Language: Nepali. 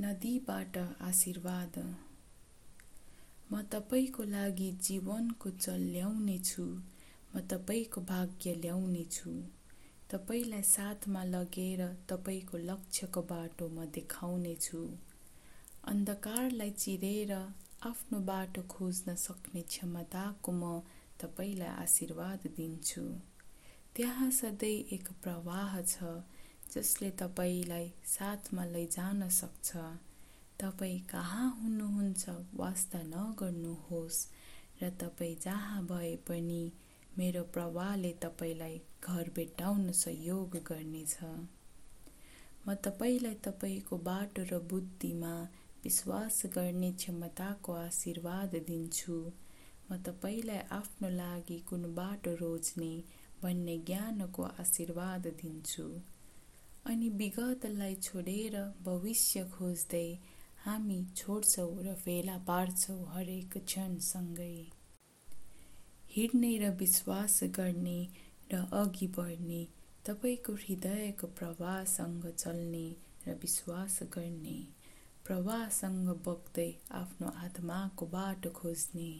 नदीबाट आशीर्वाद। म तपाईँको लागि जीवनको जल ल्याउनेछु म तपाईँको भाग्य ल्याउनेछु। तपाईँलाई साथमा लगेर तपाईँको लक्ष्यको बाटो म देखाउनेछु। अन्धकारलाई चिरेर आफ्नो बाटो खोज्न सक्ने क्षमताको म तपाईँलाई आशीर्वाद दिन्छु। त्यहाँ सधैँ एक प्रवाह छ जसले तपाईँलाई साथमा लैजान सक्छ। तपाईँ कहाँ हुनुहुन्छ वास्ता नगर्नुहोस् र तपाईँ जहाँ भए पनि मेरो प्रवाहले तपाईँलाई घर भेट्टाउन सहयोग गर्नेछ। म तपाईँलाई तपाईँको बाटो र बुद्धिमा विश्वास गर्ने क्षमताको आशीर्वाद दिन्छु। म तपाईँलाई आफ्नो लागि कुन बाटो रोज्ने भन्ने ज्ञानको आशीर्वाद दिन्छु। अनि विगतलाई छोडेर भविष्य खोज्दै हामी छोड्छौँ र फेला पार्छौँ हरेक क्षणसँगै। हिँड्ने र विश्वास गर्ने र अघि बढ्ने तपाईँको हृदयको प्रवाहसँग चल्ने र विश्वास गर्ने प्रवाहसँग बग्दै आफ्नो आत्माको बाटो खोज्ने।